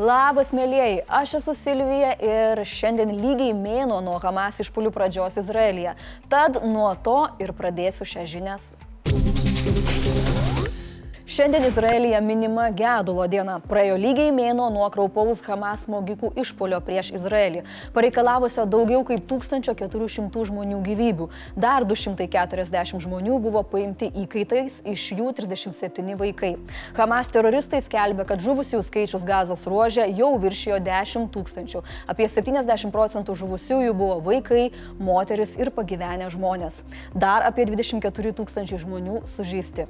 Labas, mėlyjei, aš esu Silvija ir šiandien lygiai mėno nuo Hamas išpolių pradžios Izraelyje. Tad nuo to ir pradėsiu šią žinias. Šiandien Izraelyje minima gedulo diena. Praėjo lygiai mėno nuo kraupaus Hamas smogikų išpolio prieš Izraelį, pareikalavusio daugiau kaip 1400 žmonių gyvybių. Dar 240 žmonių buvo paimti įkaitais, iš jų 37 vaikai. Hamas teroristai skelbė, kad žuvusiųjų skaičius gazos ruožė jau viršijo 10 tūkstančių. Apie 70 procentų žuvusiųjų buvo vaikai, moteris ir pagyvenę žmonės. Dar apie 24 tūkstančiai žmonių sužeisti.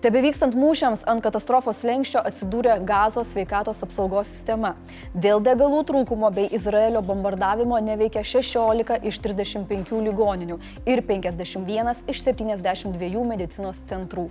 Tebe vykstant mūšį Mūšiams ant katastrofos lenkščio atsidūrė gazos sveikatos apsaugos sistema. Dėl degalų trūkumo bei Izraelio bombardavimo neveikia 16 iš 35 ligoninių ir 51 iš 72 medicinos centrų.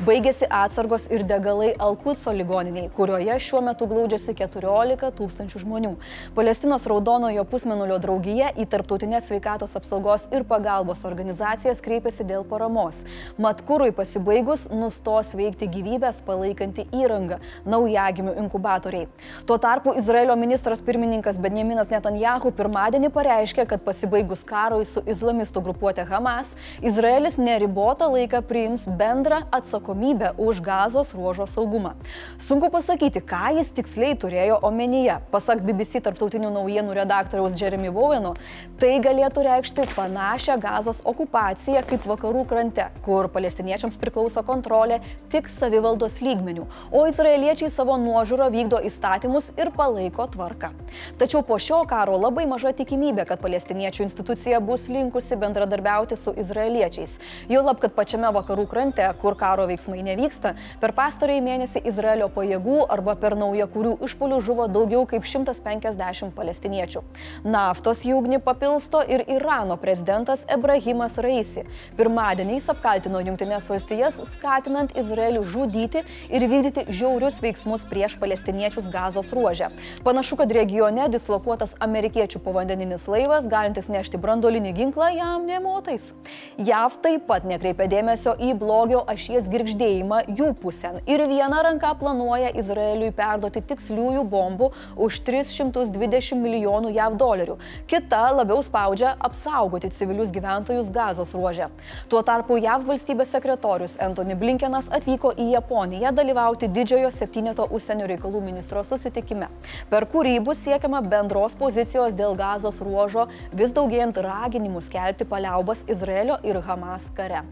Baigėsi atsargos ir degalai Alkutso ligoniniai, kurioje šiuo metu glaudžiasi 14 tūkstančių žmonių. Palestinos Raudonojo pusmenulio draugija į Tarptautinės sveikatos apsaugos ir pagalbos organizacijas kreipėsi dėl paramos. Matkūrui pasibaigus nustos veikti gyvybės palaikanti įranga - naujagimių inkubatoriai. Tuo tarpu Izraelio ministras pirmininkas Benjaminas Netanjahu pirmadienį pareiškė, kad pasibaigus karui su islamistų grupuotė Hamas, Izraelis neribotą laiką priims bendrą atsakomybę atsakomybę už gazos ruožo saugumą. Sunku pasakyti, ką jis tiksliai turėjo omenyje. Pasak BBC tarptautinių naujienų redaktoriaus Jeremy Boweno, tai galėtų reikšti panašią gazos okupaciją kaip vakarų krante, kur palestiniečiams priklauso kontrolė tik savivaldos lygmenių, o izraeliečiai savo nuožiūro vykdo įstatymus ir palaiko tvarką. Tačiau po šio karo labai maža tikimybė, kad palestiniečių institucija bus linkusi bendradarbiauti su izraeliečiais. Jau lab, kad pačiame vakarų krante, kur karo veiksmai veiksmai nevyksta, per pastarąjį mėnesį Izraelio pajėgų arba per naujakurių išpolių žuvo daugiau kaip 150 palestiniečių. Naftos į ugnį papilsto ir Irano prezidentas Ebrahimas Raisi. Pirmadieniais apkaltino Junktinės valstijas, skatinant Izraelį žudyti ir vykdyti žiaurius veiksmus prieš palestiniečius gazos ruožę. Panašu, kad regione dislokuotas amerikiečių povandeninis laivas, galintis nešti brandolinį ginklą, jam nemotais. JAV taip pat nekreipia dėmesio į blogio ašies girgždį girgždėjimą jų pusėn ir viena ranka planuoja Izraeliui perduoti tiksliųjų bombų už 320 milijonų JAV dolerių, kita labiau spaudžia apsaugoti civilius gyventojus gazos ruožė. Tuo tarpu JAV valstybės sekretorius Anthony Blinkenas atvyko į Japoniją dalyvauti didžiojo septyneto užsienio reikalų ministro susitikime, per kurį bus siekiama bendros pozicijos dėl gazos ruožo vis daugėjant raginimų skelbti paliaubas Izraelio ir Hamas kare.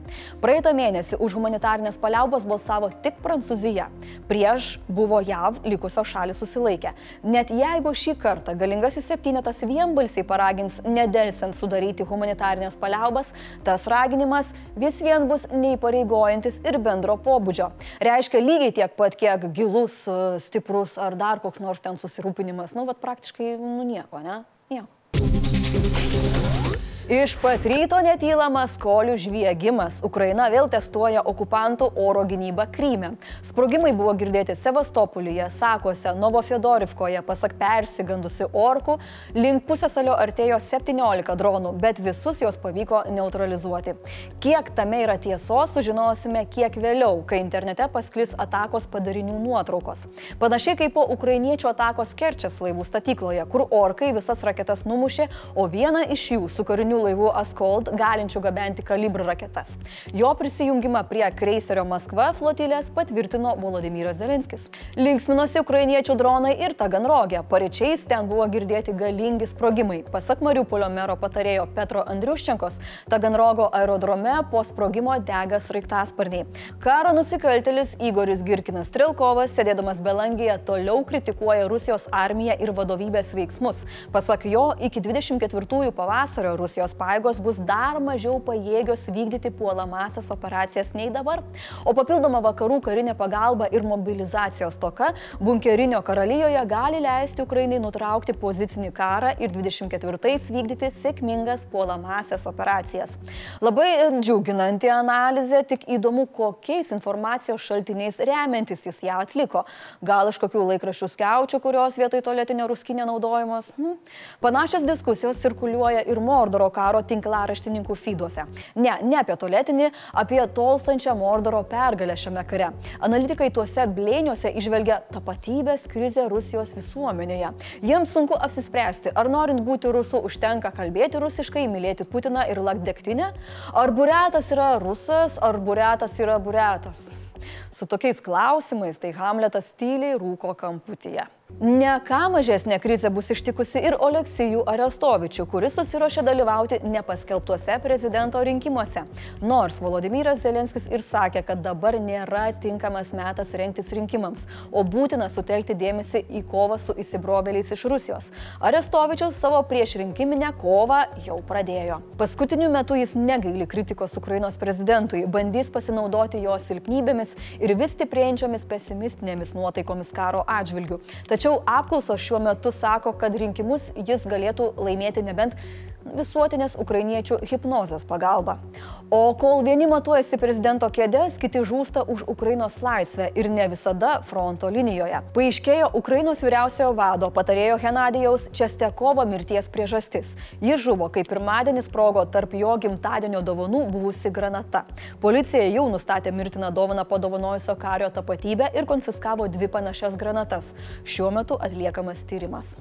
Praeitą mėnesį už humanitarnės paliaubas paliaubos balsavo tik Prancūzija. Prieš buvo JAV likusios šalis susilaikę. Net jeigu šį kartą galingasis septynetas vienbalsiai paragins nedelsiant sudaryti humanitarnės paliaubas, tas raginimas vis vien bus neįpareigojantis ir bendro pobūdžio. Reiškia lygiai tiek pat, kiek gilus, stiprus ar dar koks nors ten susirūpinimas. Nu, vad praktiškai, nu nieko, ne? Nieko. Iš pat ryto netylamas kolių žviegimas. Ukraina vėl testuoja okupantų oro gynybą Kryme. Sprogimai buvo girdėti Sevastopolyje, Sakose, Novofedorivkoje, pasak persigandusi orkų, link pusėsalio artėjo 17 dronų, bet visus jos pavyko neutralizuoti. Kiek tame yra tiesos, sužinosime kiek vėliau, kai internete pasklis atakos padarinių nuotraukos. Panašiai kaip po ukrainiečių atakos Kerčias laivų statykloje, kur orkai visas raketas numušė, o vieną iš jų su kariniu kariniu laivu Askold, galinčiu gabenti kalibrų raketas. Jo prisijungimą prie kreiserio Maskva flotilės patvirtino Volodymyras Zelenskis. Linksminosi ukrainiečių dronai ir Taganrogė. Pareičiais ten buvo girdėti galingi sprogimai. Pasak Mariupolio mero patarėjo Petro Andriuščenkos, Taganrogo aerodrome po sprogimo dega sraigtasparniai. Karo nusikaltelis Igoris Girkinas Trilkovas, sėdėdamas Belangėje, toliau kritikuoja Rusijos armiją ir vadovybės veiksmus. Pasak jo, iki 24 pavasario Rusijos Rusijos paėgos bus dar mažiau pajėgios vykdyti puolamasias operacijas nei dabar, o papildoma vakarų karinė pagalba ir mobilizacijos toka bunkerinio karalijoje gali leisti Ukrainai nutraukti pozicinį karą ir 24-ais vykdyti sėkmingas puolamasias operacijas. Labai džiuginanti analizė, tik įdomu, kokiais informacijos šaltiniais remiantis jis ją atliko. Gal iš kokių laikraščių skiaučių, kurios vietoj to lėtinio ruskinė naudojamos. Hm. Panašios diskusijos cirkuliuoja ir Mordoro karo tinklaraštininkų feeduose. Ne, ne apie tualetinį, apie tolstančią Mordoro pergalę šiame kare. Analitikai tuose blėniuose išvelgia tapatybės krizę Rusijos visuomenėje. Jiems sunku apsispręsti, ar norint būti rusu užtenka kalbėti rusiškai, mylėti Putiną ir lakdektinę, ar buretas yra rusas, ar buretas yra buretas. Su tokiais klausimais tai Hamletas tyliai rūko kamputyje. Ne ką mažesnė krizė bus ištikusi ir Oleksijų Arestovičių, kuris susirošė dalyvauti nepaskelbtuose prezidento rinkimuose. Nors Volodymyras Zelenskis ir sakė, kad dabar nėra tinkamas metas rengtis rinkimams, o būtina sutelkti dėmesį į kovą su įsibrovėliais iš Rusijos. Arestovičius savo priešrinkiminę kovą jau pradėjo. Paskutiniu metu jis negaili kritikos Ukrainos prezidentui, bandys pasinaudoti jo silpnybėmis ir vis stiprėjančiomis pesimistinėmis nuotaikomis karo atžvilgių. Tačiau apklausos šiuo metu sako, kad rinkimus jis galėtų laimėti nebent visuotinės ukrainiečių hipnozės pagalba. O kol vieni matuojasi prezidento kėdės, kiti žūsta už Ukrainos laisvę ir ne visada fronto linijoje. Paaiškėjo Ukrainos vyriausiojo vado patarėjo Henadijaus Čestekovo mirties priežastis. Jis žuvo, kai pirmadienį sprogo tarp jo gimtadienio dovanų buvusi granata. Policija jau nustatė mirtiną dovaną padovanojusio kario tapatybę ir konfiskavo dvi panašias granatas. Šiuo metu atliekamas tyrimas.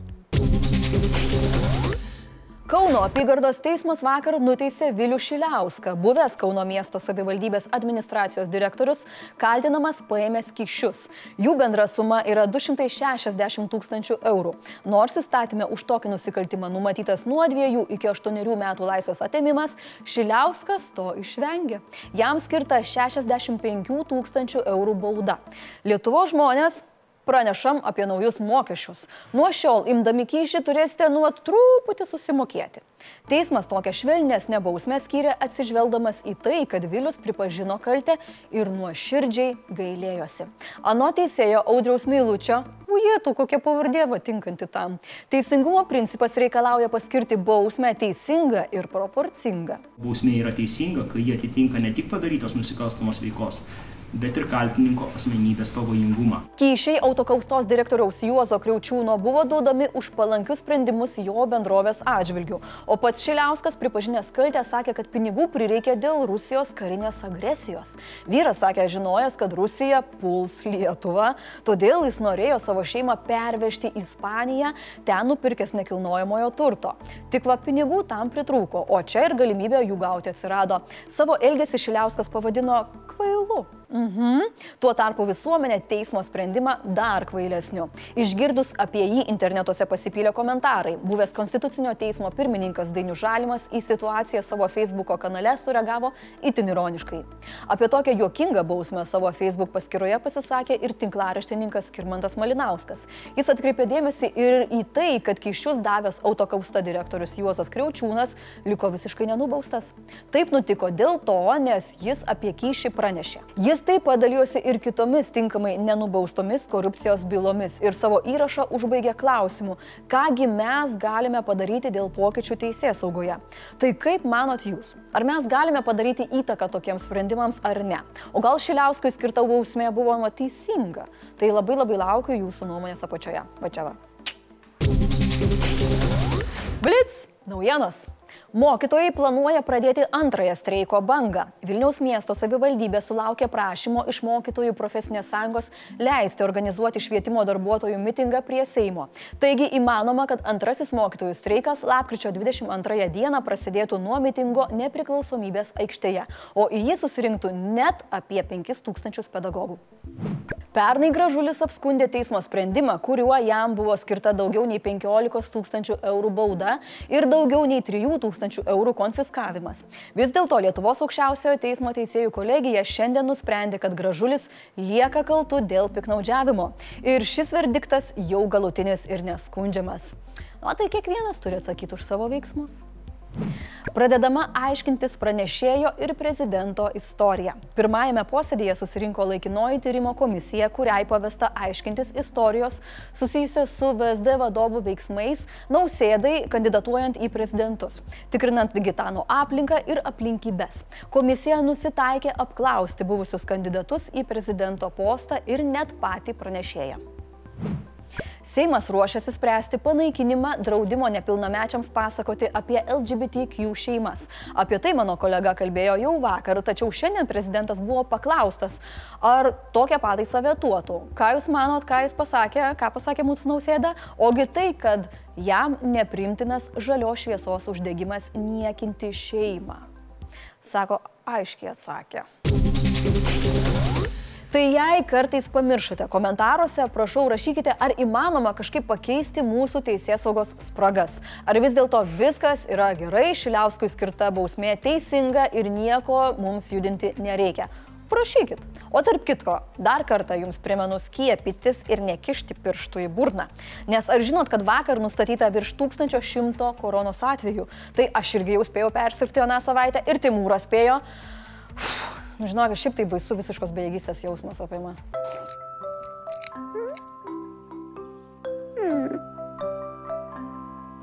Kauno apygardos teismas vakar nuteisė Vilių Šiliauską, buvęs Kauno miesto savivaldybės administracijos direktorius, kaltinamas paėmęs kišius. Jų bendra suma yra 260 tūkstančių eurų. Nors įstatymė už tokį nusikaltimą numatytas nuo 2 iki 8 metų laisvės atėmimas, Šiliauskas to išvengė. Jam skirta 65 tūkstančių eurų bauda. Lietuvo žmonės pranešam apie naujus mokesčius. Nuo šiol imdami kyšį turėsite nuot truputį susimokėti. Teismas tokią švelnesnę bausmę skyrė atsižvelgdamas į tai, kad Vilius pripažino kaltę ir nuoširdžiai gailėjosi. Ano teisėjo Audriaus Meilučio, ujėtų kokia pavardė vatinkanti tam. Teisingumo principas reikalauja paskirti bausmę teisingą ir proporcingą. Bausmė yra teisinga, kai jie atitinka ne tik padarytos nusikalstamos veikos, bet ir kaltininko asmenybės pavojingumą. Kyšiai autokaustos direktoriaus Juozo Kriaučiūno buvo duodami už palankius sprendimus jo bendrovės atžvilgių, o pats Šiliauskas pripažinęs kaltę sakė, kad pinigų prireikė dėl Rusijos karinės agresijos. Vyras sakė žinojęs, kad Rusija puls Lietuvą, todėl jis norėjo savo šeimą pervežti į Ispaniją, ten nupirkęs nekilnojamojo turto. Tik va pinigų tam pritrūko, o čia ir galimybė jų gauti atsirado. Savo elgesį Šiliauskas pavadino kvailu. Mhm. Tuo tarpu visuomenė teismo sprendimą dar kvailesniu. Išgirdus apie jį internetuose pasipylė komentarai. Buvęs Konstitucinio teismo pirmininkas Dainių Žalimas į situaciją savo Facebook kanale sureagavo itin ironiškai. Apie tokią juokingą bausmę savo Facebook paskyroje pasisakė ir tinklaraštininkas Kirmantas Malinauskas. Jis atkreipė dėmesį ir į tai, kad kišius davęs autokausta direktorius Juozas Kriaučiūnas liko visiškai nenubaustas. Taip nutiko dėl to, nes jis apie kyšį pranešė. Jis Jis taip pat dalyjosi ir kitomis tinkamai nenubaustomis korupcijos bylomis ir savo įrašą užbaigė klausimu, kągi mes galime padaryti dėl pokyčių teisės saugoje. Tai kaip manot jūs? Ar mes galime padaryti įtaką tokiems sprendimams ar ne? O gal Šiliauskui skirta bausmė buvo teisinga? Tai labai labai laukiu jūsų nuomonės apačioje. Vačiava. Blitz, naujienos. Mokytojai planuoja pradėti antrąją streiko bangą. Vilniaus miesto savivaldybė sulaukė prašymo iš mokytojų profesinės sąjungos leisti organizuoti švietimo darbuotojų mitingą prie Seimo. Taigi įmanoma, kad antrasis mokytojų streikas lapkričio 22 dieną prasidėtų nuo mitingo nepriklausomybės aikštėje, o į jį susirinktų net apie 5000 pedagogų. Pernai Gražulis apskundė teismo sprendimą, kuriuo jam buvo skirta daugiau nei 15 tūkstančių eurų bauda ir daugiau nei 3 tūkstančių eurų konfiskavimas. Vis dėlto Lietuvos aukščiausiojo teismo teisėjų kolegija šiandien nusprendė, kad Gražulis lieka kaltu dėl piknaudžiavimo. Ir šis verdiktas jau galutinis ir neskundžiamas. O tai kiekvienas turi atsakyti už savo veiksmus. Pradedama aiškintis pranešėjo ir prezidento istorija. Pirmajame posėdėje susirinko laikinoji tyrimo komisija, kuriai pavesta aiškintis istorijos susijusios su VSD vadovų veiksmais nausėdai kandidatuojant į prezidentus, tikrinant Gitano aplinką ir aplinkybės. Komisija nusitaikė apklausti buvusius kandidatus į prezidento postą ir net patį pranešėją. Seimas ruošiasi spręsti panaikinimą draudimo nepilnamečiams pasakoti apie LGBTQ šeimas. Apie tai mano kolega kalbėjo jau vakar, tačiau šiandien prezidentas buvo paklaustas, ar tokią pataisą vietuotų. Ką Jūs manot, ką Jis pasakė, ką pasakė mūsų nausėda? Ogi tai, kad jam neprimtinas žalio šviesos uždegimas niekinti šeimą. Sako, aiškiai atsakė. Tai jei kartais pamiršote komentaruose, prašau rašykite, ar įmanoma kažkaip pakeisti mūsų teisės saugos spragas. Ar vis dėlto viskas yra gerai, Šiliauskui skirta bausmė teisinga ir nieko mums judinti nereikia. Prašykit. O tarp kitko, dar kartą jums primenu skiepytis ir nekišti pirštų į burną. Nes ar žinot, kad vakar nustatyta virš 1100 koronos atvejų? Tai aš irgi jau spėjau persirgti aną savaitę ir Timūras spėjo. Uf, nu žinok, šiaip tai baisu visiškos bejėgystės jausmas apima.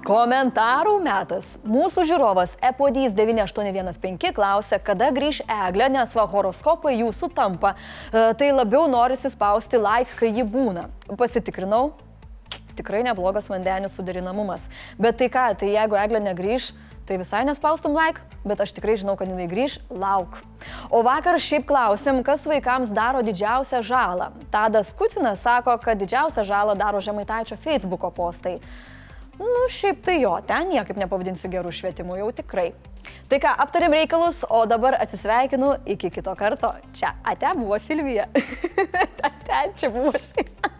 Komentarų metas. Mūsų žiūrovas Epodys 9815 klausia, kada grįž Eglė, nes va horoskopai jų sutampa. E, tai labiau norisi spausti like, kai ji būna. Pasitikrinau, tikrai neblogas vandenių suderinamumas. Bet tai ką, tai jeigu Eglė negrįž, tai visai nespaustum like, bet aš tikrai žinau, kad jinai grįž, lauk. O vakar šiaip klausim, kas vaikams daro didžiausią žalą. Tadas Kutinas sako, kad didžiausią žalą daro Žemaitaičio Facebook'o postai. Nu, šiaip tai jo, ten niekaip nepavadinsi gerų švietimų, jau tikrai. Tai ką, aptarėm reikalus, o dabar atsisveikinu iki kito karto. Čia, ate buvo Silvija. ate, čia buvo Silvija.